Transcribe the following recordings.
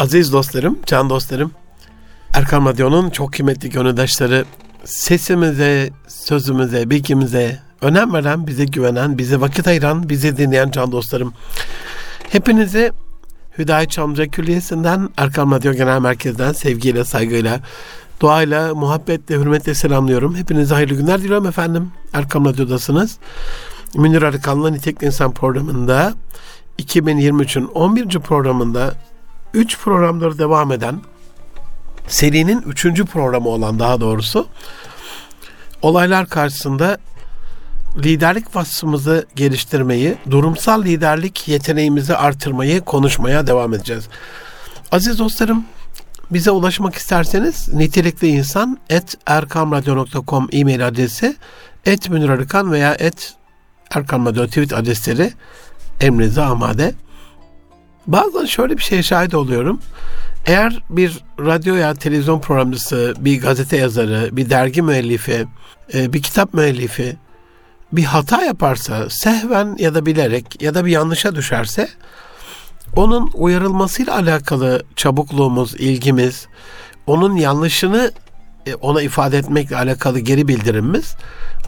Aziz dostlarım, can dostlarım, Erkan Radyo'nun çok kıymetli gönüldaşları, sesimize, sözümüze, bilgimize önem veren, bize güvenen, bize vakit ayıran, bizi dinleyen can dostlarım. Hepinize Hüdayet Çamlıca Külliyesi'nden, Erkan Radyo Genel Merkez'den sevgiyle, saygıyla, duayla, muhabbetle, hürmetle selamlıyorum. Hepinize hayırlı günler diliyorum efendim. Erkan Radyo'dasınız. Münir Arıkan'la Nitekli İnsan programında 2023'ün 11. programında 3 programları devam eden serinin 3. programı olan daha doğrusu olaylar karşısında liderlik vasfımızı geliştirmeyi, durumsal liderlik yeteneğimizi artırmayı konuşmaya devam edeceğiz. Aziz dostlarım, bize ulaşmak isterseniz nitelikli insan et erkamradyo.com e-mail adresi et Münir Arıkan veya et Erkan tweet adresleri emrinize amade. Bazen şöyle bir şeye şahit oluyorum. Eğer bir radyo ya televizyon programcısı, bir gazete yazarı, bir dergi müellifi, e, bir kitap müellifi bir hata yaparsa, sehven ya da bilerek ya da bir yanlışa düşerse onun uyarılmasıyla alakalı çabukluğumuz, ilgimiz, onun yanlışını e, ona ifade etmekle alakalı geri bildirimimiz,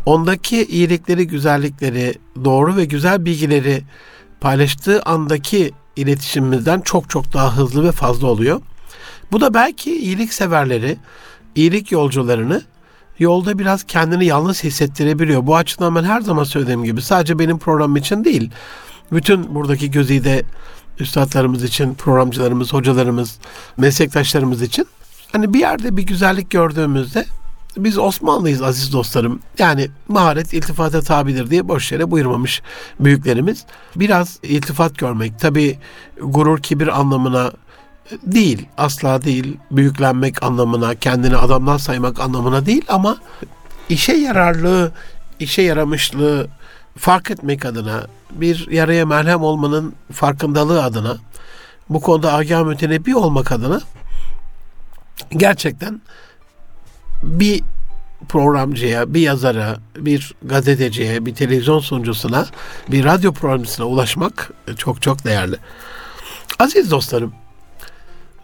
ondaki iyilikleri, güzellikleri, doğru ve güzel bilgileri paylaştığı andaki iletişimimizden çok çok daha hızlı ve fazla oluyor. Bu da belki iyilik severleri, iyilik yolcularını yolda biraz kendini yalnız hissettirebiliyor. Bu açıdan ben her zaman söylediğim gibi sadece benim programım için değil, bütün buradaki gözide üstadlarımız için, programcılarımız, hocalarımız, meslektaşlarımız için hani bir yerde bir güzellik gördüğümüzde biz Osmanlıyız aziz dostlarım. Yani maharet iltifata tabidir diye boş yere buyurmamış büyüklerimiz. Biraz iltifat görmek tabi gurur kibir anlamına değil asla değil büyüklenmek anlamına kendini adamdan saymak anlamına değil ama işe yararlığı işe yaramışlığı fark etmek adına bir yaraya merhem olmanın farkındalığı adına bu konuda agah mütenebbi olmak adına gerçekten bir programcıya, bir yazara, bir gazeteciye, bir televizyon sunucusuna, bir radyo programcısına ulaşmak çok çok değerli. Aziz dostlarım,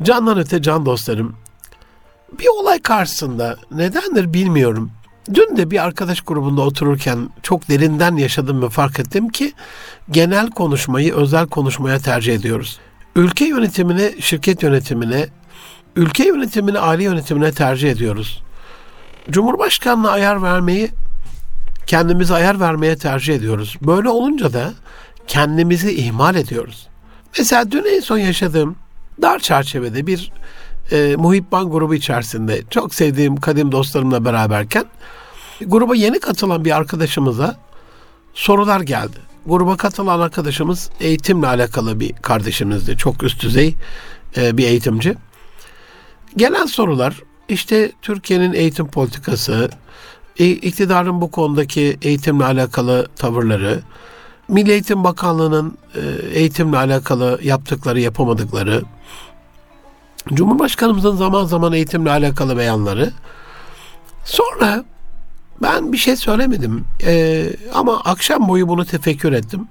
candan öte can dostlarım, bir olay karşısında nedendir bilmiyorum. Dün de bir arkadaş grubunda otururken çok derinden yaşadım ve fark ettim ki genel konuşmayı özel konuşmaya tercih ediyoruz. Ülke yönetimine, şirket yönetimine, ülke yönetimini aile yönetimine tercih ediyoruz. Cumhurbaşkanlığı ayar vermeyi kendimize ayar vermeye tercih ediyoruz. Böyle olunca da kendimizi ihmal ediyoruz. Mesela dün en son yaşadığım dar çerçevede bir e, muhibban grubu içerisinde çok sevdiğim kadim dostlarımla beraberken gruba yeni katılan bir arkadaşımıza sorular geldi. Gruba katılan arkadaşımız eğitimle alakalı bir kardeşimizdi. Çok üst düzey e, bir eğitimci. Gelen sorular işte Türkiye'nin eğitim politikası, iktidarın bu konudaki eğitimle alakalı tavırları, Milli Eğitim Bakanlığı'nın e, eğitimle alakalı yaptıkları, yapamadıkları, Cumhurbaşkanımızın zaman zaman eğitimle alakalı beyanları. Sonra ben bir şey söylemedim ee, ama akşam boyu bunu tefekkür ettim.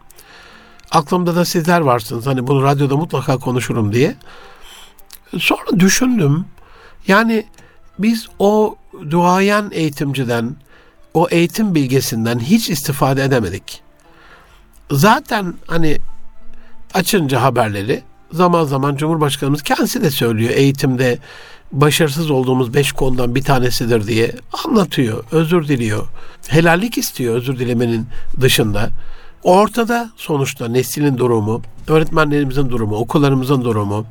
Aklımda da sizler varsınız. Hani bunu radyoda mutlaka konuşurum diye. Sonra düşündüm. Yani biz o duayen eğitimciden, o eğitim bilgesinden hiç istifade edemedik. Zaten hani açınca haberleri zaman zaman Cumhurbaşkanımız kendisi de söylüyor eğitimde başarısız olduğumuz beş konudan bir tanesidir diye anlatıyor, özür diliyor. Helallik istiyor özür dilemenin dışında. Ortada sonuçta neslinin durumu, öğretmenlerimizin durumu, okullarımızın durumu,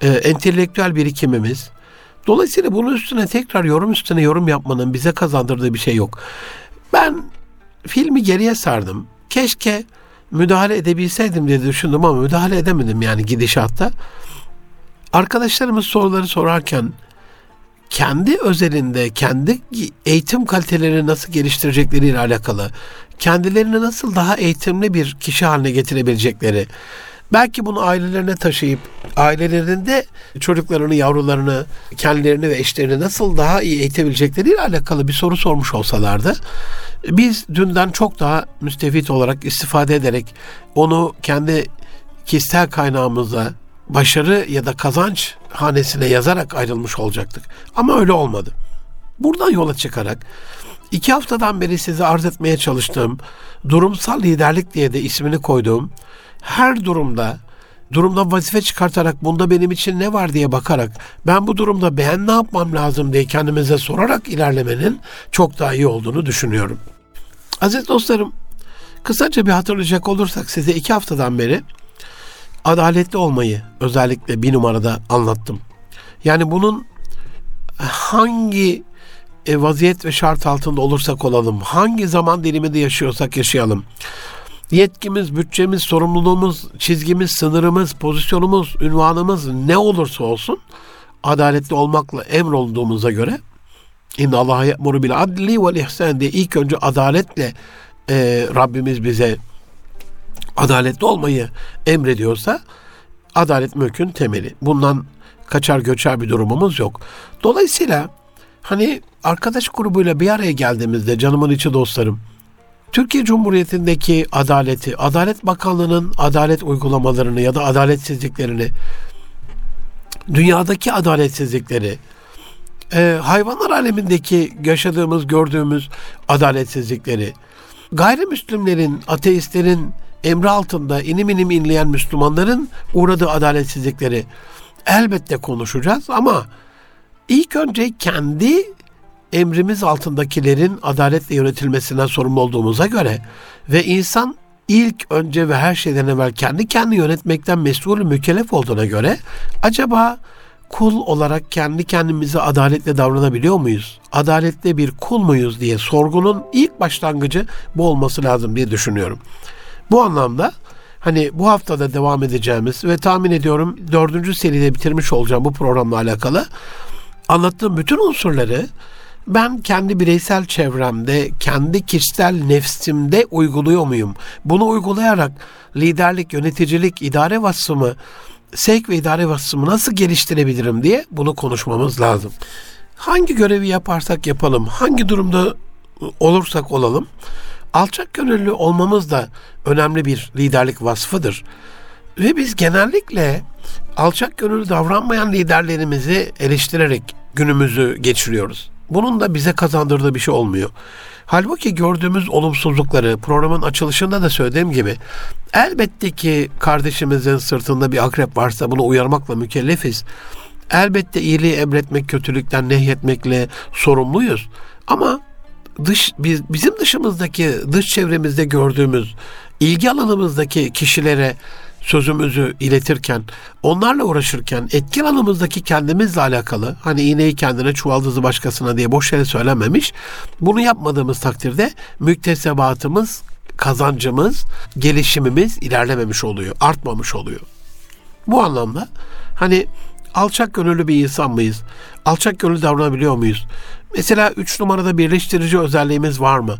e, entelektüel birikimimiz, Dolayısıyla bunun üstüne tekrar yorum üstüne yorum yapmanın bize kazandırdığı bir şey yok. Ben filmi geriye sardım. Keşke müdahale edebilseydim diye düşündüm ama müdahale edemedim yani gidişatta. Arkadaşlarımız soruları sorarken kendi özelinde, kendi eğitim kalitelerini nasıl geliştirecekleriyle alakalı, kendilerini nasıl daha eğitimli bir kişi haline getirebilecekleri, Belki bunu ailelerine taşıyıp ailelerinde çocuklarını, yavrularını, kendilerini ve eşlerini nasıl daha iyi eğitebilecekleriyle alakalı bir soru sormuş olsalardı biz dünden çok daha müstefit olarak istifade ederek onu kendi kişisel kaynağımıza başarı ya da kazanç hanesine yazarak ayrılmış olacaktık. Ama öyle olmadı. Buradan yola çıkarak iki haftadan beri size arz etmeye çalıştığım durumsal liderlik diye de ismini koyduğum her durumda durumda vazife çıkartarak bunda benim için ne var diye bakarak ben bu durumda ben ne yapmam lazım diye kendimize sorarak ilerlemenin çok daha iyi olduğunu düşünüyorum. Aziz dostlarım kısaca bir hatırlayacak olursak size iki haftadan beri adaletli olmayı özellikle bir numarada anlattım. Yani bunun hangi e, vaziyet ve şart altında olursak olalım, hangi zaman diliminde yaşıyorsak yaşayalım. Yetkimiz, bütçemiz, sorumluluğumuz, çizgimiz, sınırımız, pozisyonumuz, ünvanımız ne olursa olsun adaletli olmakla emrolunduğumuza göre İnna Allah ye'muru bil adli vel ihsan diye ilk önce adaletle e, Rabbimiz bize adaletli olmayı emrediyorsa adalet mülkün temeli. Bundan kaçar göçer bir durumumuz yok. Dolayısıyla hani arkadaş grubuyla bir araya geldiğimizde canımın içi dostlarım Türkiye Cumhuriyeti'ndeki adaleti, Adalet Bakanlığı'nın adalet uygulamalarını ya da adaletsizliklerini, dünyadaki adaletsizlikleri, e, hayvanlar alemindeki yaşadığımız, gördüğümüz adaletsizlikleri, gayrimüslimlerin, ateistlerin emri altında inim inim inleyen Müslümanların uğradığı adaletsizlikleri elbette konuşacağız ama ilk önce kendi emrimiz altındakilerin adaletle yönetilmesine sorumlu olduğumuza göre ve insan ilk önce ve her şeyden evvel kendi kendi yönetmekten mesul mükellef olduğuna göre acaba kul olarak kendi kendimize adaletle davranabiliyor muyuz? Adaletli bir kul muyuz diye sorgunun ilk başlangıcı bu olması lazım diye düşünüyorum. Bu anlamda hani bu haftada devam edeceğimiz ve tahmin ediyorum dördüncü seride bitirmiş olacağım bu programla alakalı anlattığım bütün unsurları ben kendi bireysel çevremde, kendi kişisel nefsimde uyguluyor muyum? Bunu uygulayarak liderlik, yöneticilik, idare vasfımı, sevk ve idare vasfımı nasıl geliştirebilirim diye bunu konuşmamız lazım. Hangi görevi yaparsak yapalım, hangi durumda olursak olalım, alçak gönüllü olmamız da önemli bir liderlik vasfıdır. Ve biz genellikle alçak gönüllü davranmayan liderlerimizi eleştirerek günümüzü geçiriyoruz. Bunun da bize kazandırdığı bir şey olmuyor. Halbuki gördüğümüz olumsuzlukları programın açılışında da söylediğim gibi elbette ki kardeşimizin sırtında bir akrep varsa bunu uyarmakla mükellefiz. Elbette iyiliği emretmek, kötülükten nehyetmekle sorumluyuz. Ama dış biz, bizim dışımızdaki, dış çevremizde gördüğümüz ilgi alanımızdaki kişilere sözümüzü iletirken, onlarla uğraşırken etki alanımızdaki kendimizle alakalı hani iğneyi kendine çuvaldızı başkasına diye boş yere söylememiş. Bunu yapmadığımız takdirde müktesebatımız, kazancımız, gelişimimiz ilerlememiş oluyor, artmamış oluyor. Bu anlamda hani alçak gönüllü bir insan mıyız? Alçak gönüllü davranabiliyor muyuz? Mesela üç numarada birleştirici özelliğimiz var mı?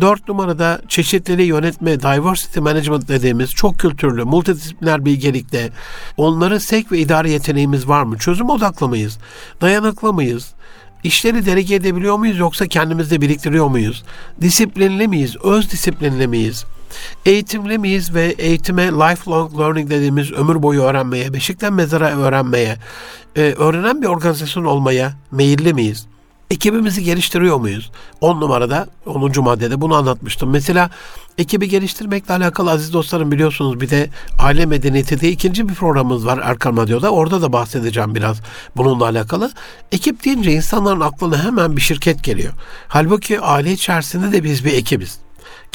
Dört numarada çeşitliliği yönetme, diversity management dediğimiz çok kültürlü, multidisipliner bilgelikte onları sek ve idare yeteneğimiz var mı? Çözüm odaklı mıyız? Dayanıklı mıyız? İşleri delege edebiliyor muyuz yoksa kendimizde biriktiriyor muyuz? Disiplinli miyiz? Öz disiplinli miyiz? Eğitimli miyiz ve eğitime lifelong learning dediğimiz ömür boyu öğrenmeye, beşikten mezara öğrenmeye, e, öğrenen bir organizasyon olmaya meyilli miyiz? Ekibimizi geliştiriyor muyuz? 10 numarada 10. maddede bunu anlatmıştım. Mesela ekibi geliştirmekle alakalı aziz dostlarım biliyorsunuz bir de aile medeniyeti diye ikinci bir programımız var Erkan Radyo'da. Orada da bahsedeceğim biraz bununla alakalı. Ekip deyince insanların aklına hemen bir şirket geliyor. Halbuki aile içerisinde de biz bir ekibiz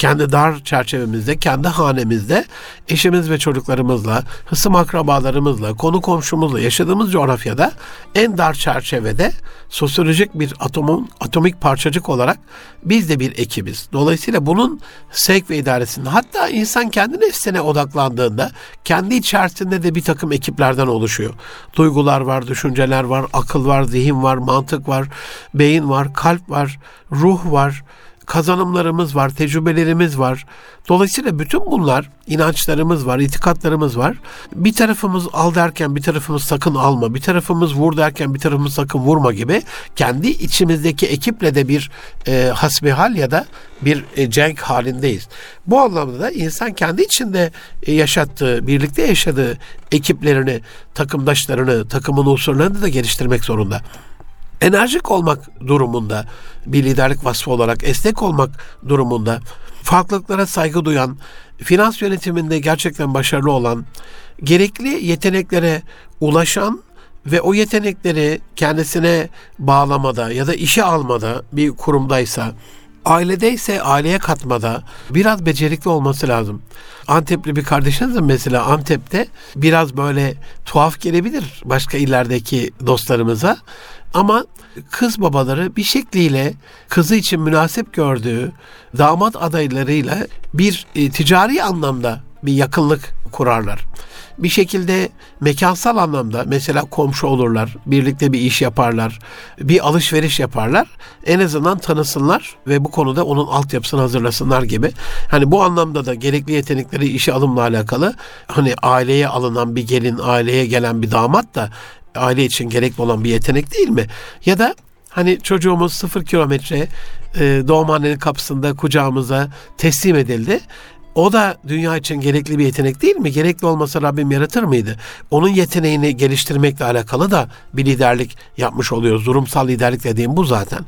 kendi dar çerçevemizde, kendi hanemizde eşimiz ve çocuklarımızla, hısım akrabalarımızla, konu komşumuzla yaşadığımız coğrafyada en dar çerçevede sosyolojik bir atomun atomik parçacık olarak biz de bir ekibiz. Dolayısıyla bunun sevk ve idaresinde hatta insan kendi nefsine odaklandığında kendi içerisinde de bir takım ekiplerden oluşuyor. Duygular var, düşünceler var, akıl var, zihin var, mantık var, beyin var, kalp var, ruh var, kazanımlarımız var, tecrübelerimiz var. Dolayısıyla bütün bunlar inançlarımız var, itikatlarımız var. Bir tarafımız al derken bir tarafımız sakın alma, bir tarafımız vur derken bir tarafımız sakın vurma gibi kendi içimizdeki ekiple de bir e, hasbihal ya da bir e, cenk halindeyiz. Bu anlamda da insan kendi içinde e, yaşattığı, birlikte yaşadığı ekiplerini, takımdaşlarını, takımın unsurlarını da geliştirmek zorunda enerjik olmak durumunda bir liderlik vasfı olarak esnek olmak durumunda farklılıklara saygı duyan, finans yönetiminde gerçekten başarılı olan, gerekli yeteneklere ulaşan ve o yetenekleri kendisine bağlamada ya da işe almada bir kurumdaysa, ailedeyse aileye katmada biraz becerikli olması lazım. Antepli bir kardeşinizin mesela Antep'te biraz böyle tuhaf gelebilir başka illerdeki dostlarımıza. Ama kız babaları bir şekliyle kızı için münasip gördüğü damat adaylarıyla bir e, ticari anlamda bir yakınlık kurarlar. Bir şekilde mekansal anlamda mesela komşu olurlar, birlikte bir iş yaparlar, bir alışveriş yaparlar. En azından tanısınlar ve bu konuda onun altyapısını hazırlasınlar gibi. Hani bu anlamda da gerekli yetenekleri işe alımla alakalı hani aileye alınan bir gelin, aileye gelen bir damat da aile için gerekli olan bir yetenek değil mi? Ya da hani çocuğumuz sıfır kilometre e, doğumhanenin kapısında kucağımıza teslim edildi. O da dünya için gerekli bir yetenek değil mi? Gerekli olmasa Rabbim yaratır mıydı? Onun yeteneğini geliştirmekle alakalı da bir liderlik yapmış oluyoruz. Durumsal liderlik dediğim bu zaten.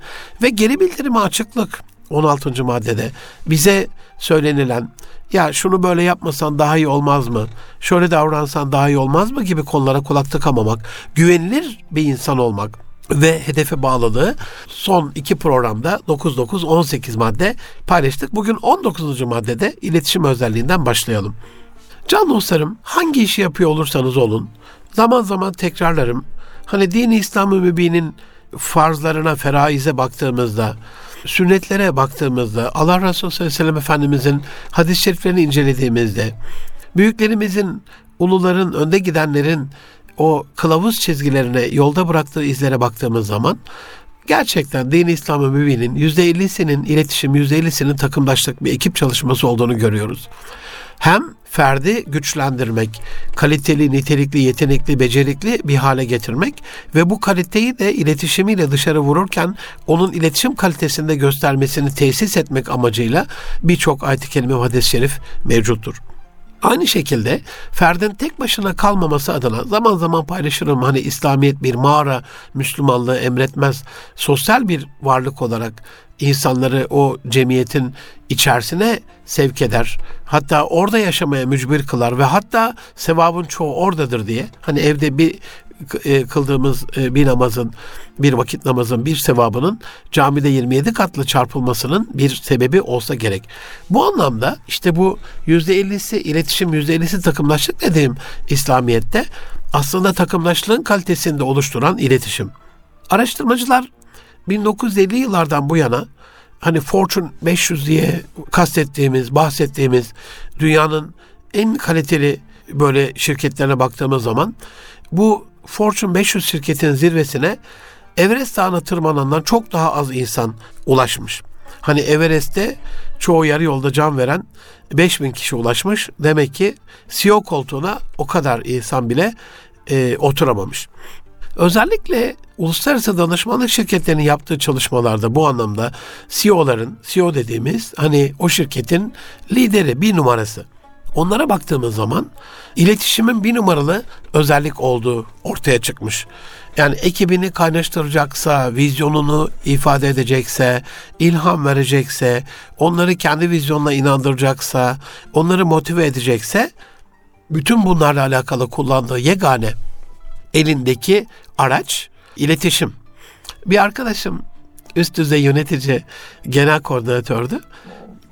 Ve geri bildirime açıklık 16. maddede bize söylenilen ya şunu böyle yapmasan daha iyi olmaz mı? Şöyle davransan daha iyi olmaz mı gibi konulara kulak tıkamamak, güvenilir bir insan olmak ve hedefe bağlılığı son iki programda 9-9-18 madde paylaştık. Bugün 19. maddede iletişim özelliğinden başlayalım. Can dostlarım hangi işi yapıyor olursanız olun zaman zaman tekrarlarım. Hani dini İslam-ı Mübin'in farzlarına, feraize baktığımızda sünnetlere baktığımızda, Allah Resulü sallallahu aleyhi ve sellem Efendimizin hadis-i şeriflerini incelediğimizde, büyüklerimizin, uluların, önde gidenlerin o kılavuz çizgilerine, yolda bıraktığı izlere baktığımız zaman gerçekten din İslam'ı mübinin %50'sinin iletişim, %50'sinin takımdaşlık bir ekip çalışması olduğunu görüyoruz. Hem ferdi güçlendirmek, kaliteli, nitelikli, yetenekli, becerikli bir hale getirmek ve bu kaliteyi de iletişimiyle dışarı vururken onun iletişim kalitesinde göstermesini tesis etmek amacıyla birçok ayet-i kerime hadis-i şerif mevcuttur. Aynı şekilde ferdin tek başına kalmaması adına zaman zaman paylaşırım hani İslamiyet bir mağara Müslümanlığı emretmez. Sosyal bir varlık olarak insanları o cemiyetin içerisine sevk eder. Hatta orada yaşamaya mücbir kılar ve hatta sevabın çoğu oradadır diye. Hani evde bir e, kıldığımız e, bir namazın, bir vakit namazın bir sevabının camide 27 katlı çarpılmasının bir sebebi olsa gerek. Bu anlamda işte bu %50'si iletişim, %50'si takımlaştık dediğim İslamiyet'te aslında takımlaşlığın kalitesini de oluşturan iletişim. Araştırmacılar 1950 yıllardan bu yana hani Fortune 500 diye kastettiğimiz, bahsettiğimiz dünyanın en kaliteli böyle şirketlerine baktığımız zaman bu Fortune 500 şirketinin zirvesine Everest Dağı'na tırmanandan çok daha az insan ulaşmış. Hani Everest'te çoğu yarı yolda can veren 5000 kişi ulaşmış. Demek ki CEO koltuğuna o kadar insan bile e, oturamamış. Özellikle uluslararası danışmanlık şirketlerinin yaptığı çalışmalarda bu anlamda CEO'ların, CEO dediğimiz hani o şirketin lideri, bir numarası. Onlara baktığımız zaman iletişimin bir numaralı özellik olduğu ortaya çıkmış. Yani ekibini kaynaştıracaksa, vizyonunu ifade edecekse, ilham verecekse, onları kendi vizyonuna inandıracaksa, onları motive edecekse bütün bunlarla alakalı kullandığı yegane elindeki araç iletişim. Bir arkadaşım üst düzey yönetici, genel koordinatördü.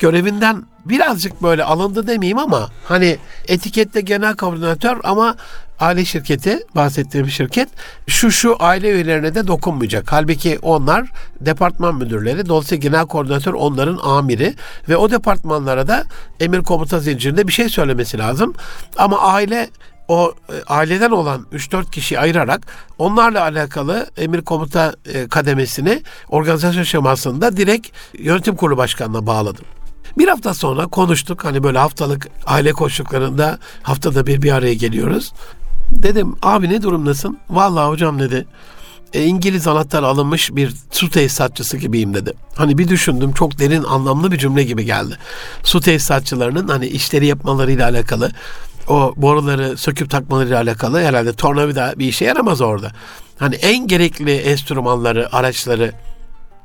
Görevinden birazcık böyle alındı demeyeyim ama hani etikette genel koordinatör ama aile şirketi bahsettiğim şirket şu şu aile üyelerine de dokunmayacak. Halbuki onlar departman müdürleri. Dolayısıyla genel koordinatör onların amiri ve o departmanlara da emir komuta zincirinde bir şey söylemesi lazım. Ama aile o e, aileden olan 3-4 kişiyi ayırarak onlarla alakalı emir komuta e, kademesini organizasyon şemasında direkt yönetim kurulu başkanına bağladım. Bir hafta sonra konuştuk. Hani böyle haftalık aile koşullarında haftada bir bir araya geliyoruz. Dedim abi ne durumdasın? Vallahi hocam dedi. E, İngiliz anahtar alınmış bir su tesisatçısı gibiyim dedi. Hani bir düşündüm çok derin anlamlı bir cümle gibi geldi. Su tesisatçılarının hani işleri yapmalarıyla alakalı o boruları söküp takmalarıyla alakalı herhalde tornavida bir işe yaramaz orada. Hani en gerekli enstrümanları, araçları,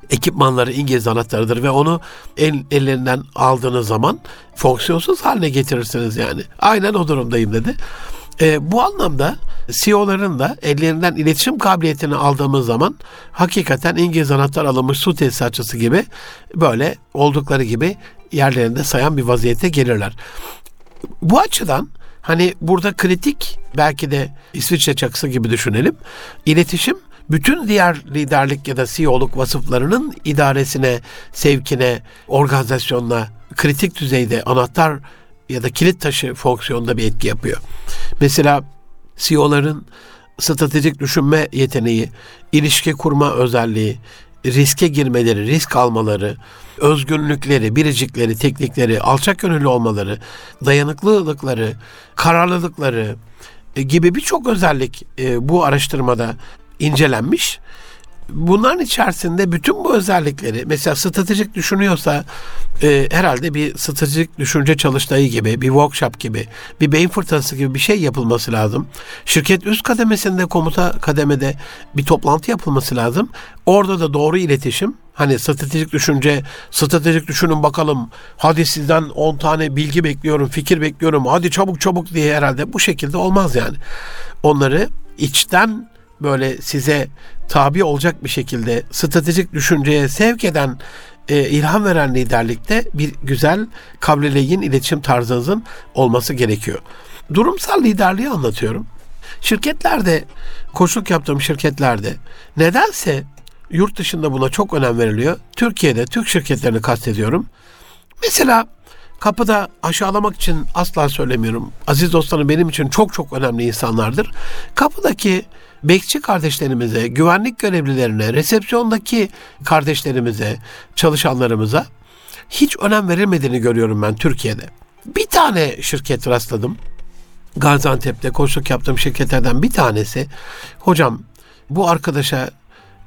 ekipmanları İngiliz anahtarıdır ve onu el, ellerinden aldığınız zaman fonksiyonsuz haline getirirsiniz yani. Aynen o durumdayım dedi. E, bu anlamda CEO'ların da ellerinden iletişim kabiliyetini aldığımız zaman hakikaten İngiliz anahtar alınmış su tesisatçısı gibi böyle oldukları gibi yerlerinde sayan bir vaziyete gelirler. Bu açıdan hani burada kritik belki de İsviçre çakısı gibi düşünelim. İletişim bütün diğer liderlik ya da CEO'luk vasıflarının idaresine, sevkine, organizasyonuna kritik düzeyde anahtar ya da kilit taşı fonksiyonunda bir etki yapıyor. Mesela CEO'ların stratejik düşünme yeteneği, ilişki kurma özelliği, riske girmeleri, risk almaları, özgünlükleri, biricikleri, teknikleri, alçak gönüllü olmaları, dayanıklılıkları, kararlılıkları e, gibi birçok özellik e, bu araştırmada incelenmiş. Bunların içerisinde bütün bu özellikleri mesela stratejik düşünüyorsa e, herhalde bir stratejik düşünce çalıştayı gibi, bir workshop gibi, bir beyin fırtınası gibi bir şey yapılması lazım. Şirket üst kademesinde, komuta kademede bir toplantı yapılması lazım. Orada da doğru iletişim, Hani stratejik düşünce, stratejik düşünün bakalım. Hadi sizden 10 tane bilgi bekliyorum, fikir bekliyorum. Hadi çabuk çabuk diye herhalde bu şekilde olmaz yani. Onları içten böyle size tabi olacak bir şekilde stratejik düşünceye sevk eden e, ilham veren liderlikte bir güzel kableleyin iletişim tarzınızın olması gerekiyor. Durumsal liderliği anlatıyorum. Şirketlerde, koçluk yaptığım şirketlerde nedense yurt dışında buna çok önem veriliyor. Türkiye'de Türk şirketlerini kastediyorum. Mesela kapıda aşağılamak için asla söylemiyorum. Aziz dostlarım benim için çok çok önemli insanlardır. Kapıdaki bekçi kardeşlerimize, güvenlik görevlilerine, resepsiyondaki kardeşlerimize, çalışanlarımıza hiç önem verilmediğini görüyorum ben Türkiye'de. Bir tane şirket rastladım. Gaziantep'te koçluk yaptığım şirketlerden bir tanesi. Hocam bu arkadaşa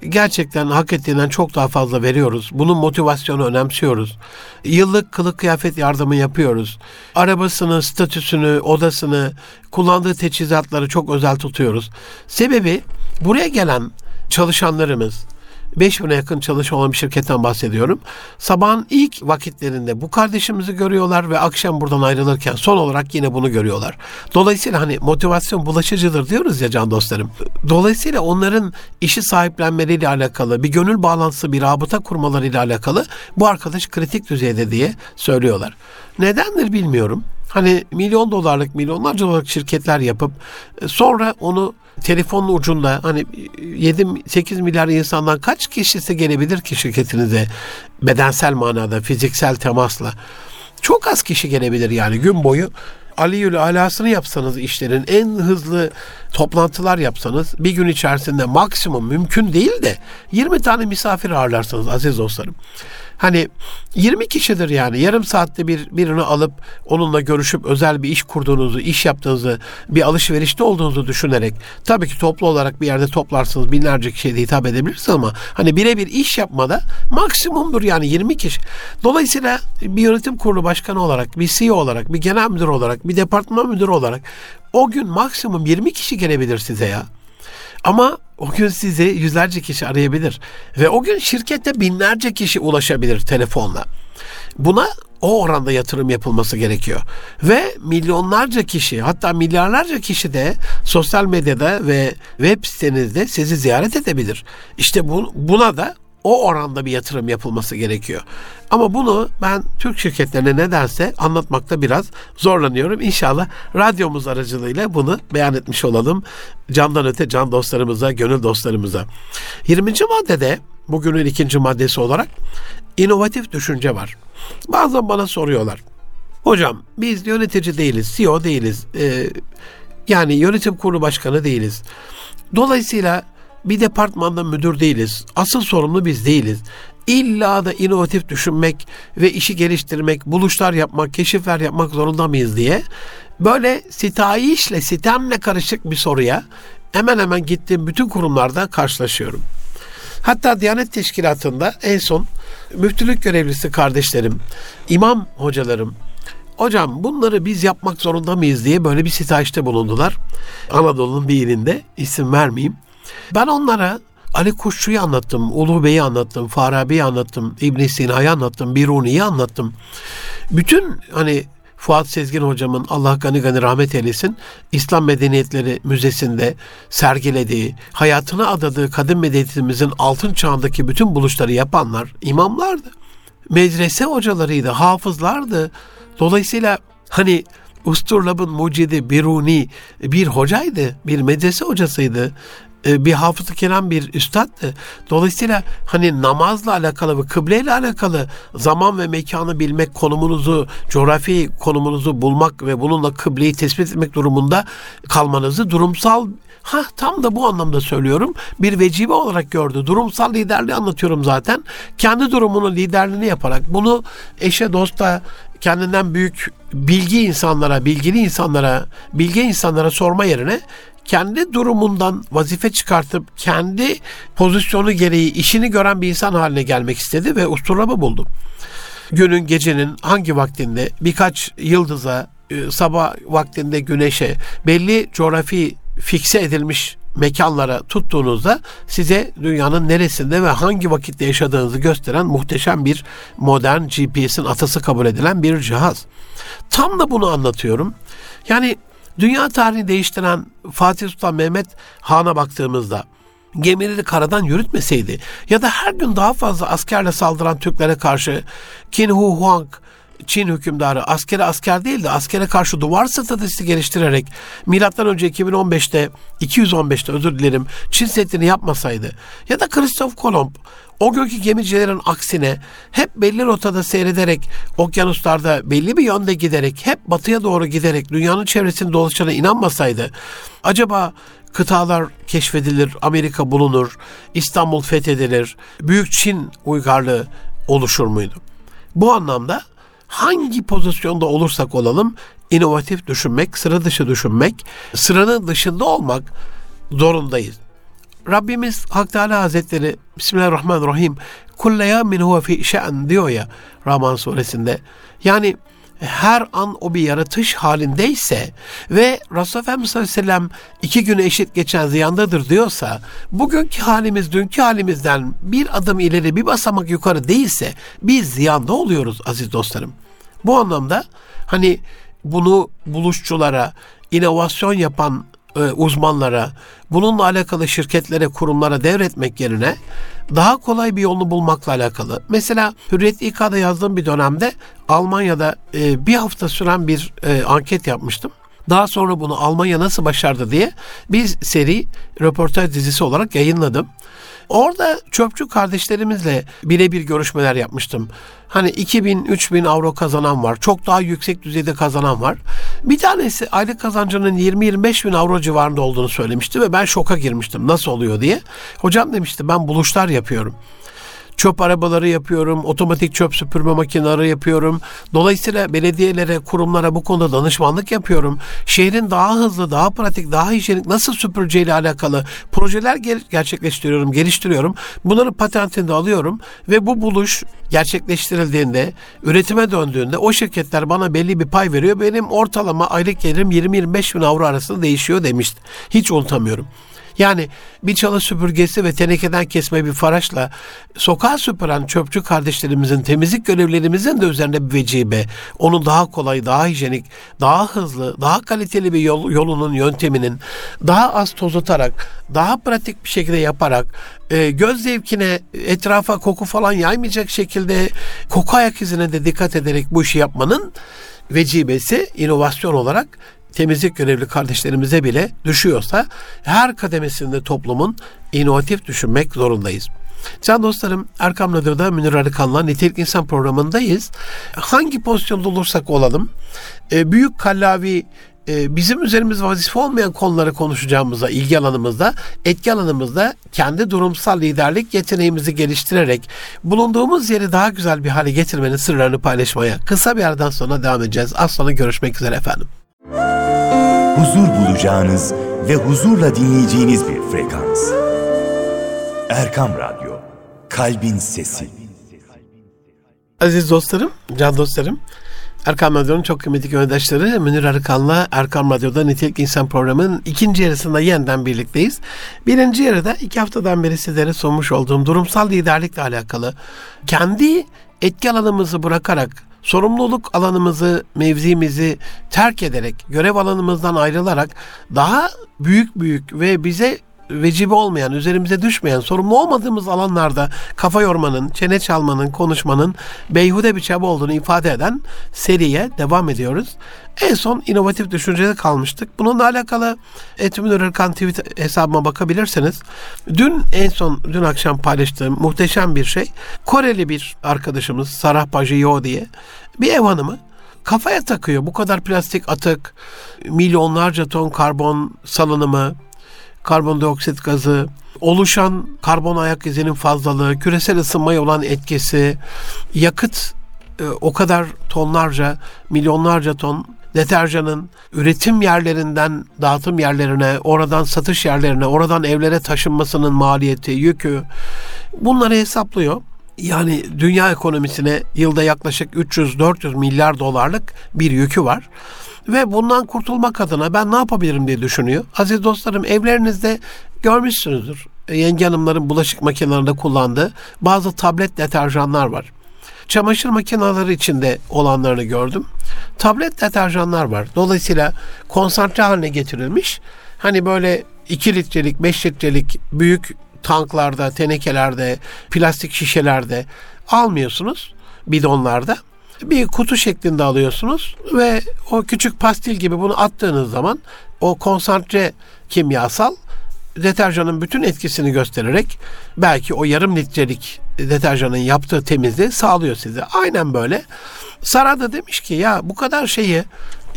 gerçekten hak ettiğinden çok daha fazla veriyoruz. Bunun motivasyonu önemsiyoruz. Yıllık kılık kıyafet yardımı yapıyoruz. Arabasını, statüsünü, odasını, kullandığı teçhizatları çok özel tutuyoruz. Sebebi buraya gelen çalışanlarımız, 5000'e yakın çalışan olan bir şirketten bahsediyorum. Sabahın ilk vakitlerinde bu kardeşimizi görüyorlar ve akşam buradan ayrılırken son olarak yine bunu görüyorlar. Dolayısıyla hani motivasyon bulaşıcıdır diyoruz ya can dostlarım. Dolayısıyla onların işi sahiplenmeleriyle alakalı, bir gönül bağlantısı, bir rabıta kurmalarıyla alakalı bu arkadaş kritik düzeyde diye söylüyorlar. Nedendir bilmiyorum. Hani milyon dolarlık, milyonlarca dolarlık şirketler yapıp e, sonra onu telefonun ucunda hani 7-8 milyar insandan kaç kişisi gelebilir ki şirketinize bedensel manada, fiziksel temasla? Çok az kişi gelebilir yani gün boyu. Aliyül alasını yapsanız işlerin en hızlı toplantılar yapsanız bir gün içerisinde maksimum mümkün değil de 20 tane misafir ağırlarsanız aziz dostlarım. Hani 20 kişidir yani yarım saatte bir birini alıp onunla görüşüp özel bir iş kurduğunuzu, iş yaptığınızı, bir alışverişte olduğunuzu düşünerek tabii ki toplu olarak bir yerde toplarsınız binlerce kişiye hitap edebilirsiniz ama hani birebir iş yapmada maksimumdur yani 20 kişi. Dolayısıyla bir yönetim kurulu başkanı olarak, bir CEO olarak, bir genel müdür olarak, bir departman müdürü olarak o gün maksimum 20 kişi gelebilir size ya. Ama o gün sizi yüzlerce kişi arayabilir ve o gün şirkette binlerce kişi ulaşabilir telefonla. Buna o oranda yatırım yapılması gerekiyor. Ve milyonlarca kişi hatta milyarlarca kişi de sosyal medyada ve web sitenizde sizi ziyaret edebilir. İşte bu, buna da o oranda bir yatırım yapılması gerekiyor. Ama bunu ben Türk şirketlerine nedense anlatmakta biraz zorlanıyorum. İnşallah radyomuz aracılığıyla bunu beyan etmiş olalım. Candan öte can dostlarımıza, gönül dostlarımıza. 20. maddede bugünün ikinci maddesi olarak inovatif düşünce var. Bazen bana soruyorlar. Hocam biz yönetici değiliz, CEO değiliz. Ee, Yani yönetim kurulu başkanı değiliz. Dolayısıyla bir departmanda müdür değiliz. Asıl sorumlu biz değiliz. İlla da inovatif düşünmek ve işi geliştirmek, buluşlar yapmak, keşifler yapmak zorunda mıyız diye böyle sitayişle, sitemle karışık bir soruya hemen hemen gittiğim bütün kurumlarda karşılaşıyorum. Hatta Diyanet Teşkilatı'nda en son müftülük görevlisi kardeşlerim, imam hocalarım, hocam bunları biz yapmak zorunda mıyız diye böyle bir sitayişte bulundular. Anadolu'nun bir ilinde isim vermeyeyim. Ben onlara Ali Kuşçu'yu anlattım, Ulu Bey'i anlattım, Farabi'yi anlattım, İbn Sina'yı anlattım, Biruni'yi anlattım. Bütün hani Fuat Sezgin hocamın Allah gani gani rahmet eylesin İslam Medeniyetleri Müzesi'nde sergilediği, hayatına adadığı kadın medeniyetimizin altın çağındaki bütün buluşları yapanlar imamlardı. Medrese hocalarıydı, hafızlardı. Dolayısıyla hani Usturlab'ın mucidi Biruni bir hocaydı, bir medrese hocasıydı. E, bir hafız-ı kelam bir üstaddı. Dolayısıyla hani namazla alakalı ve kıbleyle alakalı zaman ve mekanı bilmek, konumunuzu, coğrafi konumunuzu bulmak ve bununla kıbleyi tespit etmek durumunda kalmanızı durumsal Ha tam da bu anlamda söylüyorum. Bir vecibe olarak gördü. Durumsal liderliği anlatıyorum zaten. Kendi durumunun liderliğini yaparak bunu eşe dosta kendinden büyük bilgi insanlara, bilgili insanlara, bilge insanlara sorma yerine kendi durumundan vazife çıkartıp kendi pozisyonu gereği işini gören bir insan haline gelmek istedi ve usturlama buldu. Günün gecenin hangi vaktinde birkaç yıldıza e, sabah vaktinde güneşe belli coğrafi fikse edilmiş mekanlara tuttuğunuzda size dünyanın neresinde ve hangi vakitte yaşadığınızı gösteren muhteşem bir modern GPS'in atası kabul edilen bir cihaz. Tam da bunu anlatıyorum. Yani Dünya tarihini değiştiren Fatih Sultan Mehmet Han'a baktığımızda gemileri karadan yürütmeseydi ya da her gün daha fazla askerle saldıran Türklere karşı Qin Hu Huang Çin hükümdarı askere asker değil de askere karşı duvar stratejisi geliştirerek milattan önce 2015'te 215'te özür dilerim Çin Seddi'ni yapmasaydı ya da Christoph Kolomb o günkü gemicilerin aksine hep belli rotada seyrederek, okyanuslarda belli bir yönde giderek, hep batıya doğru giderek dünyanın çevresini dolaşana inanmasaydı, acaba kıtalar keşfedilir, Amerika bulunur, İstanbul fethedilir, Büyük Çin uygarlığı oluşur muydu? Bu anlamda hangi pozisyonda olursak olalım inovatif düşünmek, sıra dışı düşünmek, sıranın dışında olmak zorundayız. Rabbimiz Hak Teala Hazretleri Bismillahirrahmanirrahim kulle yamin huve fi şe'n diyor ya Rahman suresinde. Yani her an o bir yaratış halindeyse ve Resulullah Efendimiz sallallahu aleyhi ve sellem iki güne eşit geçen ziyandadır diyorsa bugünkü halimiz dünkü halimizden bir adım ileri bir basamak yukarı değilse biz ziyanda oluyoruz aziz dostlarım. Bu anlamda hani bunu buluşçulara, inovasyon yapan e, uzmanlara, bununla alakalı şirketlere, kurumlara devretmek yerine daha kolay bir yolunu bulmakla alakalı. Mesela Hürriyet İK'da yazdığım bir dönemde Almanya'da e, bir hafta süren bir e, anket yapmıştım. Daha sonra bunu Almanya nasıl başardı diye bir seri röportaj dizisi olarak yayınladım. Orada çöpçü kardeşlerimizle birebir görüşmeler yapmıştım. Hani 2000, 3000 avro kazanan var. Çok daha yüksek düzeyde kazanan var. Bir tanesi aylık kazancının 20-25 bin avro civarında olduğunu söylemişti ve ben şoka girmiştim. Nasıl oluyor diye. Hocam demişti ben buluşlar yapıyorum çöp arabaları yapıyorum, otomatik çöp süpürme makineleri yapıyorum. Dolayısıyla belediyelere, kurumlara bu konuda danışmanlık yapıyorum. Şehrin daha hızlı, daha pratik, daha hijyenik nasıl süpüreceğiyle alakalı projeler gerçekleştiriyorum, geliştiriyorum. Bunları patentinde alıyorum ve bu buluş gerçekleştirildiğinde, üretime döndüğünde o şirketler bana belli bir pay veriyor. Benim ortalama aylık gelirim 20-25 bin avro arasında değişiyor demişti. Hiç unutamıyorum. Yani bir çalı süpürgesi ve tenekeden kesme bir faraşla sokağa süpüren çöpçü kardeşlerimizin, temizlik görevlerimizin de üzerinde bir vecibe. Onu daha kolay, daha hijyenik, daha hızlı, daha kaliteli bir yol, yolunun, yönteminin daha az tozutarak, daha pratik bir şekilde yaparak, e, göz zevkine, etrafa koku falan yaymayacak şekilde koku ayak izine de dikkat ederek bu işi yapmanın vecibesi inovasyon olarak temizlik görevli kardeşlerimize bile düşüyorsa her kademesinde toplumun inovatif düşünmek zorundayız. Can dostlarım Erkam Radyo'da Münir Arıkan'la Nitelik İnsan programındayız. Hangi pozisyonda olursak olalım e, büyük kallavi e, bizim üzerimiz vazife olmayan konuları konuşacağımıza, ilgi alanımızda, etki alanımızda kendi durumsal liderlik yeteneğimizi geliştirerek bulunduğumuz yeri daha güzel bir hale getirmenin sırlarını paylaşmaya kısa bir aradan sonra devam edeceğiz. Az sonra görüşmek üzere efendim. Huzur bulacağınız ve huzurla dinleyeceğiniz bir frekans. Erkam Radyo, Kalbin Sesi. Aziz dostlarım, can dostlarım, Erkam Radyo'nun çok kıymetli gönderdaşları Münir Arıkan'la Erkam Radyo'da Nitelik İnsan programının ikinci yarısında yeniden birlikteyiz. Birinci yarıda iki haftadan beri sizlere sunmuş olduğum durumsal liderlikle alakalı kendi etki alanımızı bırakarak sorumluluk alanımızı, mevzimizi terk ederek, görev alanımızdan ayrılarak daha büyük büyük ve bize vecibe olmayan, üzerimize düşmeyen, sorumlu olmadığımız alanlarda kafa yormanın, çene çalmanın, konuşmanın beyhude bir çaba olduğunu ifade eden seriye devam ediyoruz. En son inovatif düşüncede kalmıştık. Bununla alakalı Etümün Irkan tweet hesabıma bakabilirsiniz. Dün en son, dün akşam paylaştığım muhteşem bir şey. Koreli bir arkadaşımız Sarah Pajiyo diye bir ev hanımı kafaya takıyor. Bu kadar plastik atık, milyonlarca ton karbon salınımı, karbondioksit gazı, oluşan karbon ayak izinin fazlalığı, küresel ısınmaya olan etkisi, yakıt e, o kadar tonlarca, milyonlarca ton deterjanın üretim yerlerinden dağıtım yerlerine, oradan satış yerlerine, oradan evlere taşınmasının maliyeti, yükü bunları hesaplıyor. Yani dünya ekonomisine yılda yaklaşık 300-400 milyar dolarlık bir yükü var. Ve bundan kurtulmak adına ben ne yapabilirim diye düşünüyor. Aziz dostlarım evlerinizde görmüşsünüzdür. Yenge hanımların bulaşık makinelerinde kullandığı bazı tablet deterjanlar var. Çamaşır makineleri içinde olanlarını gördüm. Tablet deterjanlar var. Dolayısıyla konsantre haline getirilmiş. Hani böyle 2 litrelik, 5 litrelik büyük tanklarda, tenekelerde, plastik şişelerde almıyorsunuz bidonlarda bir kutu şeklinde alıyorsunuz ve o küçük pastil gibi bunu attığınız zaman o konsantre kimyasal deterjanın bütün etkisini göstererek belki o yarım litrelik deterjanın yaptığı temizliği sağlıyor size. Aynen böyle. Sara da demiş ki ya bu kadar şeyi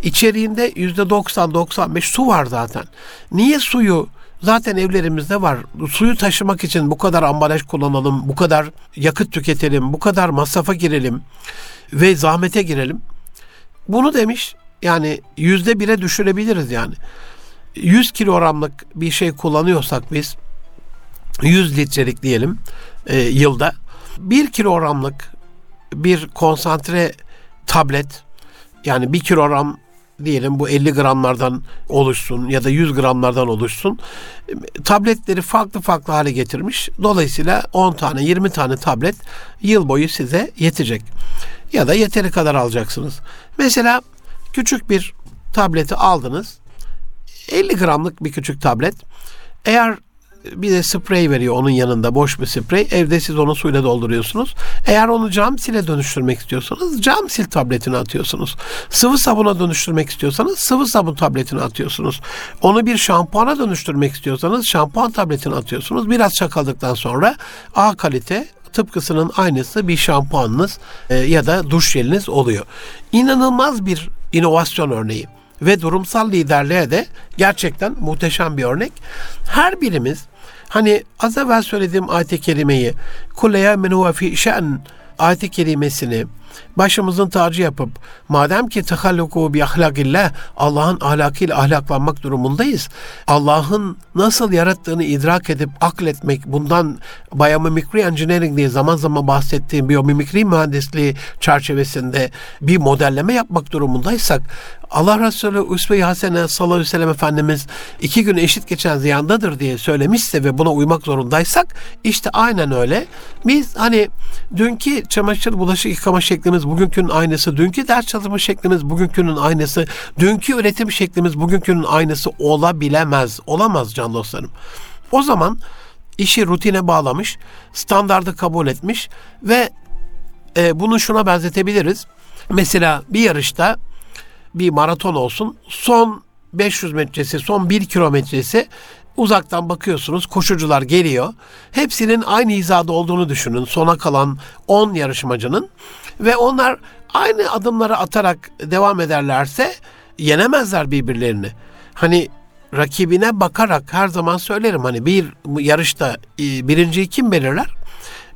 içeriğinde yüzde 90-95 su var zaten. Niye suyu zaten evlerimizde var. Suyu taşımak için bu kadar ambalaj kullanalım, bu kadar yakıt tüketelim, bu kadar masrafa girelim ve zahmete girelim. Bunu demiş yani yüzde bire düşürebiliriz yani. 100 kilogramlık bir şey kullanıyorsak biz 100 litrelik diyelim e, yılda 1 kilogramlık bir konsantre tablet yani 1 kilogram diyelim bu 50 gramlardan oluşsun ya da 100 gramlardan oluşsun. Tabletleri farklı farklı hale getirmiş. Dolayısıyla 10 tane 20 tane tablet yıl boyu size yetecek. Ya da yeteri kadar alacaksınız. Mesela küçük bir tableti aldınız. 50 gramlık bir küçük tablet. Eğer bir de sprey veriyor onun yanında boş bir sprey. Evde siz onu suyla dolduruyorsunuz. Eğer onu cam sile dönüştürmek istiyorsanız cam sil tabletini atıyorsunuz. Sıvı sabuna dönüştürmek istiyorsanız sıvı sabun tabletini atıyorsunuz. Onu bir şampuana dönüştürmek istiyorsanız şampuan tabletini atıyorsunuz. Biraz çakaladıktan sonra A kalite tıpkısının aynısı bir şampuanınız e, ya da duş jeliniz oluyor. İnanılmaz bir inovasyon örneği ve durumsal liderliğe de gerçekten muhteşem bir örnek. Her birimiz hani az evvel söylediğim ayet-i kerimeyi kuleye menuve fi şen ayet-i kerimesini başımızın tacı yapıp madem ki tehalluku bi ahlakillah Allah'ın ahlakıyla ahlaklanmak durumundayız. Allah'ın nasıl yarattığını idrak edip akletmek bundan biomimikri engineering diye zaman zaman bahsettiğim biyomimikri mühendisliği çerçevesinde bir modelleme yapmak durumundaysak Allah Resulü Üsve-i Hasene sallallahu aleyhi ve sellem Efendimiz iki gün eşit geçen ziyandadır diye söylemişse ve buna uymak zorundaysak işte aynen öyle. Biz hani dünkü çamaşır bulaşık yıkama şeklimiz bugünkünün aynısı, dünkü ders çalışma şeklimiz bugünkünün aynısı, dünkü üretim şeklimiz bugünkünün aynısı olabilemez. Olamaz can dostlarım. O zaman işi rutine bağlamış, standardı kabul etmiş ve e, bunu şuna benzetebiliriz. Mesela bir yarışta bir maraton olsun. Son 500 metresi, son 1 kilometresi uzaktan bakıyorsunuz koşucular geliyor. Hepsinin aynı hizada olduğunu düşünün. Sona kalan 10 yarışmacının ve onlar aynı adımları atarak devam ederlerse yenemezler birbirlerini. Hani rakibine bakarak her zaman söylerim hani bir yarışta e, birinciyi kim belirler?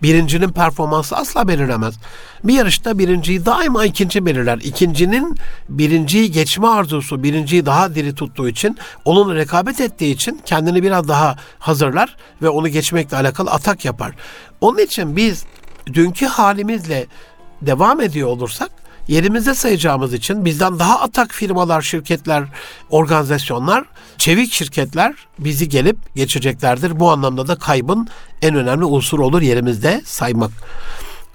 Birincinin performansı asla belirlemez. Bir yarışta birinciyi daima ikinci belirler. İkincinin birinciyi geçme arzusu, birinciyi daha diri tuttuğu için, onun rekabet ettiği için kendini biraz daha hazırlar ve onu geçmekle alakalı atak yapar. Onun için biz dünkü halimizle devam ediyor olursak yerimizde sayacağımız için bizden daha atak firmalar, şirketler, organizasyonlar, çevik şirketler bizi gelip geçeceklerdir. Bu anlamda da kaybın en önemli unsur olur yerimizde saymak.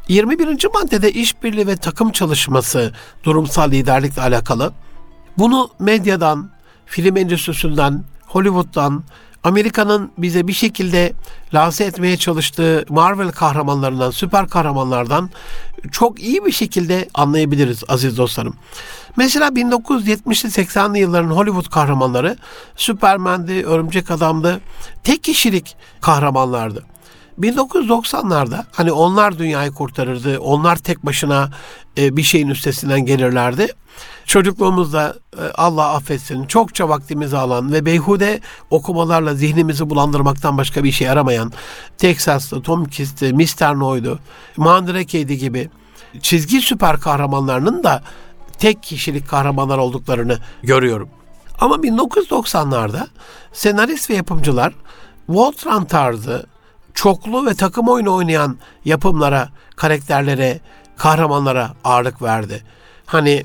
21. maddede işbirliği ve takım çalışması durumsal liderlikle alakalı. Bunu medyadan, film endüstrisinden, Hollywood'dan, Amerika'nın bize bir şekilde lanse etmeye çalıştığı Marvel kahramanlarından, süper kahramanlardan çok iyi bir şekilde anlayabiliriz aziz dostlarım. Mesela 1970'li 80'li yılların Hollywood kahramanları Superman'di, Örümcek Adam'dı. Tek kişilik kahramanlardı. 1990'larda hani onlar dünyayı kurtarırdı. Onlar tek başına e, bir şeyin üstesinden gelirlerdi. Çocukluğumuzda e, Allah affetsin çokça vaktimizi alan ve beyhude okumalarla zihnimizi bulandırmaktan başka bir şey yaramayan Texas'lı, Tom Kist'i, Mr. No'ydu, Mandrake'ydi gibi çizgi süper kahramanlarının da tek kişilik kahramanlar olduklarını görüyorum. Ama 1990'larda senarist ve yapımcılar Voltron tarzı çoklu ve takım oyunu oynayan yapımlara, karakterlere, kahramanlara ağırlık verdi. Hani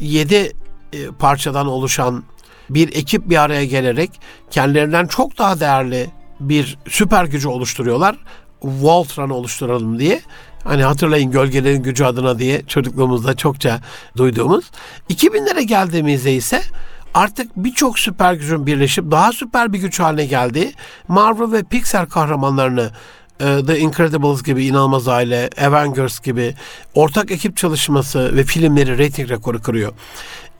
yedi e, parçadan oluşan bir ekip bir araya gelerek kendilerinden çok daha değerli bir süper gücü oluşturuyorlar. Voltron'u oluşturalım diye. Hani hatırlayın gölgelerin gücü adına diye çocukluğumuzda çokça duyduğumuz. 2000'lere geldiğimizde ise artık birçok süper gücün birleşip daha süper bir güç haline geldi. Marvel ve Pixar kahramanlarını The Incredibles gibi inanılmaz aile, Avengers gibi ortak ekip çalışması ve filmleri reyting rekoru kırıyor.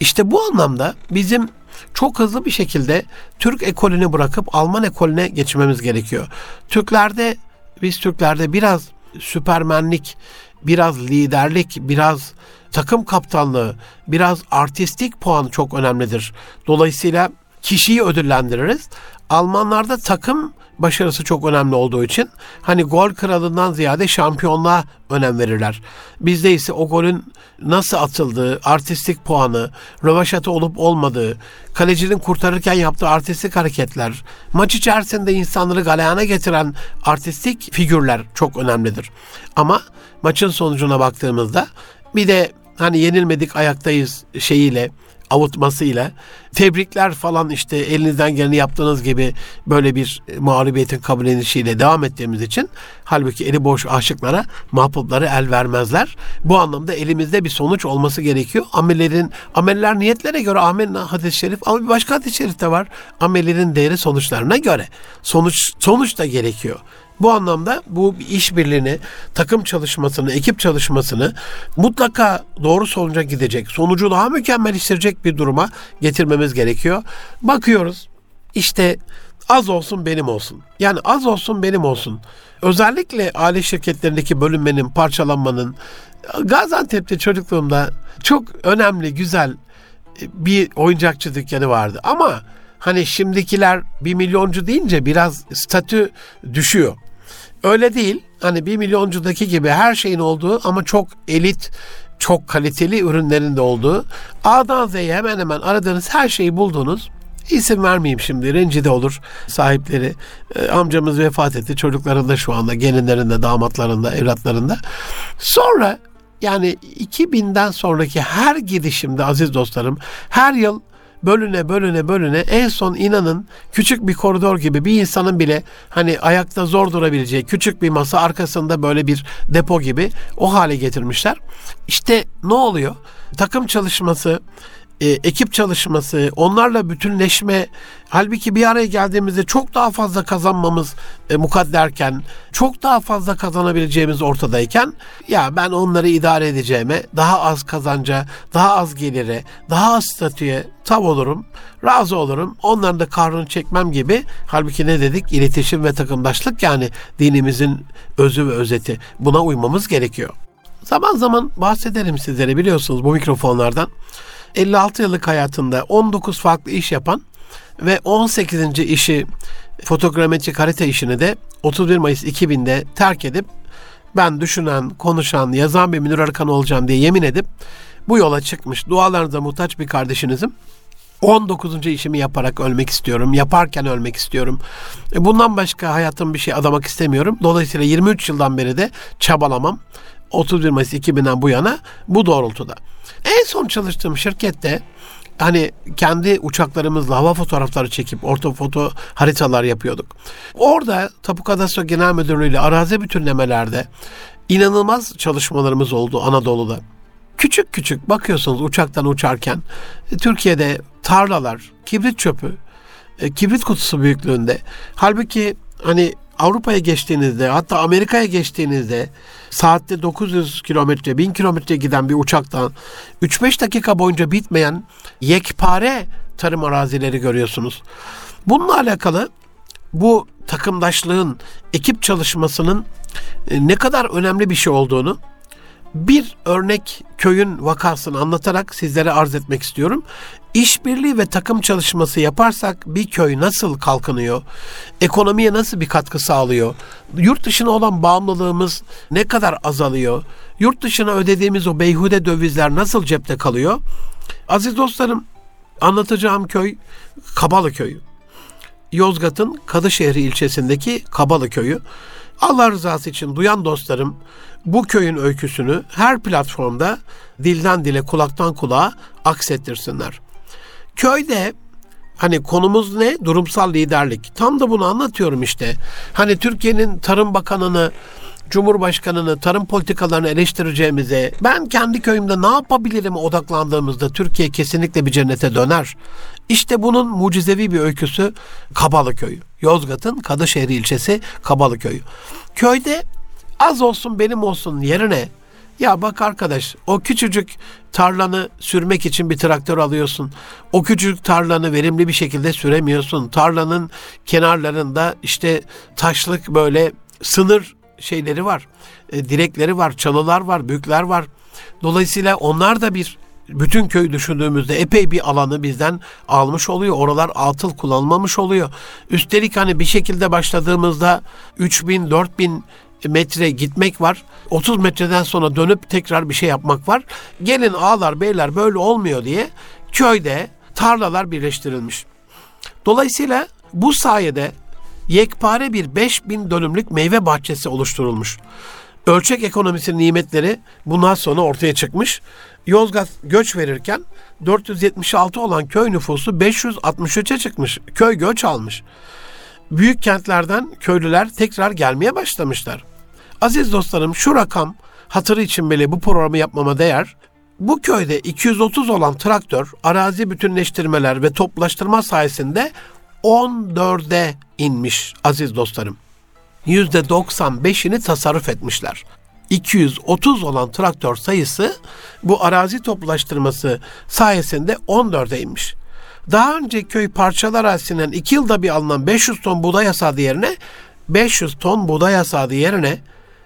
İşte bu anlamda bizim çok hızlı bir şekilde Türk ekolünü bırakıp Alman ekolüne geçmemiz gerekiyor. Türklerde biz Türklerde biraz süpermenlik, biraz liderlik, biraz takım kaptanlığı, biraz artistik puan çok önemlidir. Dolayısıyla kişiyi ödüllendiririz. Almanlarda takım başarısı çok önemli olduğu için hani gol kralından ziyade şampiyonluğa önem verirler. Bizde ise o golün nasıl atıldığı, artistik puanı, rövaşatı olup olmadığı, kalecinin kurtarırken yaptığı artistik hareketler, maç içerisinde insanları galeyana getiren artistik figürler çok önemlidir. Ama maçın sonucuna baktığımızda bir de hani yenilmedik ayaktayız şeyiyle avutmasıyla tebrikler falan işte elinizden geleni yaptığınız gibi böyle bir mağlubiyetin kabul edilişiyle devam ettiğimiz için halbuki eli boş aşıklara mahpupları el vermezler. Bu anlamda elimizde bir sonuç olması gerekiyor. Amellerin ameller niyetlere göre amel hadis-i şerif ama bir başka hadis-i şerif de var. Amellerin değeri sonuçlarına göre. Sonuç sonuç da gerekiyor. Bu anlamda bu işbirliğini, takım çalışmasını, ekip çalışmasını mutlaka doğru sonuca gidecek, sonucu daha mükemmel hissedecek bir duruma getirmemiz gerekiyor. Bakıyoruz işte az olsun benim olsun. Yani az olsun benim olsun. Özellikle aile şirketlerindeki bölünmenin, parçalanmanın Gaziantep'te çocukluğumda çok önemli, güzel bir oyuncakçı dükkanı vardı. Ama hani şimdikiler bir milyoncu deyince biraz statü düşüyor. Öyle değil. Hani bir milyoncudaki gibi her şeyin olduğu ama çok elit, çok kaliteli ürünlerin de olduğu A'dan Z'ye hemen hemen aradığınız her şeyi bulduğunuz İsim vermeyeyim şimdi rencide olur sahipleri. E, amcamız vefat etti. Çocuklarında şu anda gelinlerinde, damatlarında, evlatlarında. Sonra yani 2000'den sonraki her gidişimde aziz dostlarım her yıl bölüne bölüne bölüne en son inanın küçük bir koridor gibi bir insanın bile hani ayakta zor durabileceği küçük bir masa arkasında böyle bir depo gibi o hale getirmişler. İşte ne oluyor? Takım çalışması, e, ekip çalışması, onlarla bütünleşme, halbuki bir araya geldiğimizde çok daha fazla kazanmamız e, mukadderken, çok daha fazla kazanabileceğimiz ortadayken, ya ben onları idare edeceğime, daha az kazanca, daha az gelire, daha az statüye tav olurum, razı olurum, onların da karnını çekmem gibi, halbuki ne dedik? İletişim ve takımdaşlık yani dinimizin özü ve özeti. Buna uymamız gerekiyor. Zaman zaman bahsederim sizlere biliyorsunuz bu mikrofonlardan. 56 yıllık hayatında 19 farklı iş yapan ve 18. işi fotogrametrik harita işini de 31 Mayıs 2000'de terk edip ben düşünen, konuşan, yazan bir Münir Arıkan olacağım diye yemin edip bu yola çıkmış. Dualarınıza muhtaç bir kardeşinizim. 19. işimi yaparak ölmek istiyorum. Yaparken ölmek istiyorum. E, bundan başka hayatım bir şey adamak istemiyorum. Dolayısıyla 23 yıldan beri de çabalamam. 31 Mayıs 2000'den bu yana bu doğrultuda. En son çalıştığım şirkette hani kendi uçaklarımızla hava fotoğrafları çekip ortofoto haritalar yapıyorduk. Orada Tapu Kadastro Genel Müdürlüğü ile arazi bütünlemelerde inanılmaz çalışmalarımız oldu Anadolu'da. Küçük küçük bakıyorsunuz uçaktan uçarken e, Türkiye'de tarlalar, kibrit çöpü, e, kibrit kutusu büyüklüğünde. Halbuki hani Avrupa'ya geçtiğinizde hatta Amerika'ya geçtiğinizde saatte 900 kilometre 1000 kilometre giden bir uçaktan 3-5 dakika boyunca bitmeyen yekpare tarım arazileri görüyorsunuz. Bununla alakalı bu takımdaşlığın, ekip çalışmasının e, ne kadar önemli bir şey olduğunu bir örnek köyün vakasını anlatarak sizlere arz etmek istiyorum. İşbirliği ve takım çalışması yaparsak bir köy nasıl kalkınıyor? Ekonomiye nasıl bir katkı sağlıyor? Yurt dışına olan bağımlılığımız ne kadar azalıyor? Yurt dışına ödediğimiz o beyhude dövizler nasıl cepte kalıyor? Aziz dostlarım, anlatacağım köy Kabalı köyü. Yozgat'ın Kadışehri ilçesindeki Kabalı köyü. Allah rızası için duyan dostlarım bu köyün öyküsünü her platformda dilden dile kulaktan kulağa aksettirsinler. Köyde hani konumuz ne? Durumsal liderlik. Tam da bunu anlatıyorum işte. Hani Türkiye'nin Tarım Bakanı'nı Cumhurbaşkanı'nı, tarım politikalarını eleştireceğimize, ben kendi köyümde ne yapabilirim odaklandığımızda Türkiye kesinlikle bir cennete döner. İşte bunun mucizevi bir öyküsü Kabalı Köyü. Yozgat'ın Kadışehir ilçesi Kabalı Köyü. Köyde az olsun benim olsun yerine ya bak arkadaş o küçücük tarlanı sürmek için bir traktör alıyorsun. O küçücük tarlanı verimli bir şekilde süremiyorsun. Tarlanın kenarlarında işte taşlık böyle sınır şeyleri var. E, direkleri var, çalılar var, büyükler var. Dolayısıyla onlar da bir bütün köy düşündüğümüzde epey bir alanı bizden almış oluyor. Oralar atıl kullanılmamış oluyor. Üstelik hani bir şekilde başladığımızda 3000 4000 metre gitmek var. 30 metreden sonra dönüp tekrar bir şey yapmak var. Gelin ağlar beyler böyle olmuyor diye köyde tarlalar birleştirilmiş. Dolayısıyla bu sayede yekpare bir 5000 dönümlük meyve bahçesi oluşturulmuş. Ölçek ekonomisinin nimetleri bundan sonra ortaya çıkmış. Yozgat göç verirken 476 olan köy nüfusu 563'e çıkmış. Köy göç almış. Büyük kentlerden köylüler tekrar gelmeye başlamışlar. Aziz dostlarım şu rakam hatırı için bile bu programı yapmama değer. Bu köyde 230 olan traktör arazi bütünleştirmeler ve toplaştırma sayesinde 14'e inmiş aziz dostlarım. %95'ini tasarruf etmişler. 230 olan traktör sayısı bu arazi toplaştırması sayesinde 14'e inmiş. Daha önce köy parçalar arazisinden 2 yılda bir alınan 500 ton buğday hasadı yerine 500 ton buğday hasadı yerine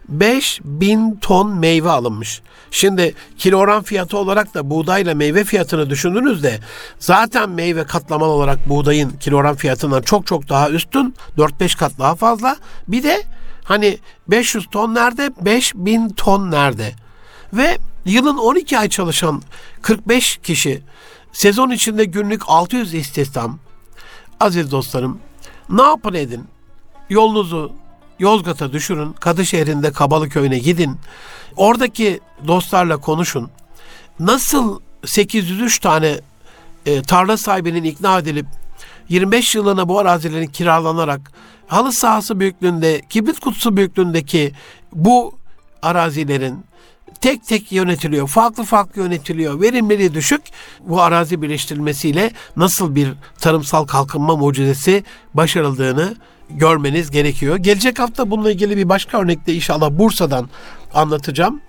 5000 ton meyve alınmış. Şimdi kilogram fiyatı olarak da buğdayla meyve fiyatını düşündüğünüzde zaten meyve katlamalı olarak buğdayın kilogram fiyatından çok çok daha üstün. 4-5 kat daha fazla. Bir de hani 500 ton nerede? 5000 ton nerede? Ve yılın 12 ay çalışan 45 kişi sezon içinde günlük 600 istihdam. Aziz dostlarım ne yapın edin? Yolunuzu Yozgat'a düşürün. Kadışehir'inde Kabalı köyüne gidin. Oradaki dostlarla konuşun. Nasıl 803 tane e, tarla sahibinin ikna edilip 25 yılına bu arazilerin kiralanarak halı sahası büyüklüğünde, kibrit kutusu büyüklüğündeki bu arazilerin tek tek yönetiliyor, farklı farklı yönetiliyor, verimliliği düşük. Bu arazi birleştirilmesiyle nasıl bir tarımsal kalkınma mucizesi başarıldığını görmeniz gerekiyor. Gelecek hafta bununla ilgili bir başka örnekte inşallah Bursa'dan anlatacağım.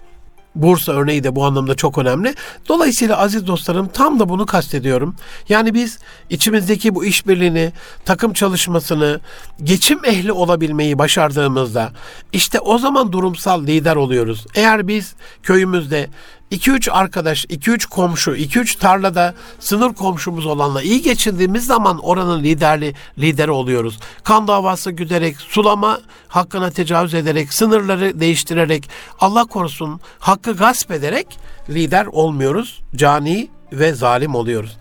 Bursa örneği de bu anlamda çok önemli. Dolayısıyla aziz dostlarım tam da bunu kastediyorum. Yani biz içimizdeki bu işbirliğini, takım çalışmasını, geçim ehli olabilmeyi başardığımızda işte o zaman durumsal lider oluyoruz. Eğer biz köyümüzde 2-3 arkadaş, 2-3 komşu, 2-3 tarlada sınır komşumuz olanla iyi geçindiğimiz zaman oranın liderli lideri oluyoruz. Kan davası güderek, sulama hakkına tecavüz ederek, sınırları değiştirerek, Allah korusun hakkı gasp ederek lider olmuyoruz. Cani ve zalim oluyoruz.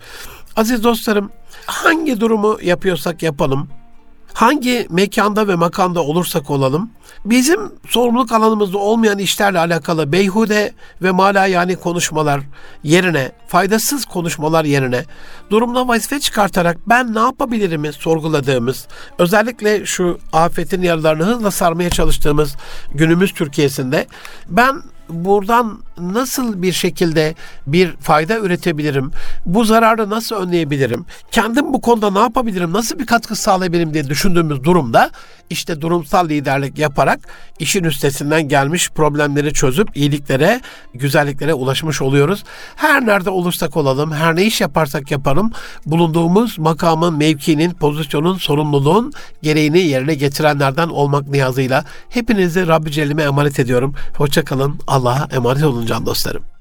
Aziz dostlarım, hangi durumu yapıyorsak yapalım, hangi mekanda ve makanda olursak olalım, bizim sorumluluk alanımızda olmayan işlerle alakalı beyhude ve mala yani konuşmalar yerine, faydasız konuşmalar yerine durumda vazife çıkartarak ben ne yapabilirimi sorguladığımız, özellikle şu afetin yaralarını hızla sarmaya çalıştığımız günümüz Türkiye'sinde ben buradan nasıl bir şekilde bir fayda üretebilirim? Bu zararı nasıl önleyebilirim? Kendim bu konuda ne yapabilirim? Nasıl bir katkı sağlayabilirim diye düşündüğümüz durumda işte durumsal liderlik yaparak işin üstesinden gelmiş problemleri çözüp iyiliklere, güzelliklere ulaşmış oluyoruz. Her nerede olursak olalım, her ne iş yaparsak yapalım, bulunduğumuz makamın, mevkinin, pozisyonun, sorumluluğun gereğini yerine getirenlerden olmak niyazıyla hepinizi Rabbi Celle'ime emanet ediyorum. Hoşçakalın. Allah'a emanet olun can dostlarım.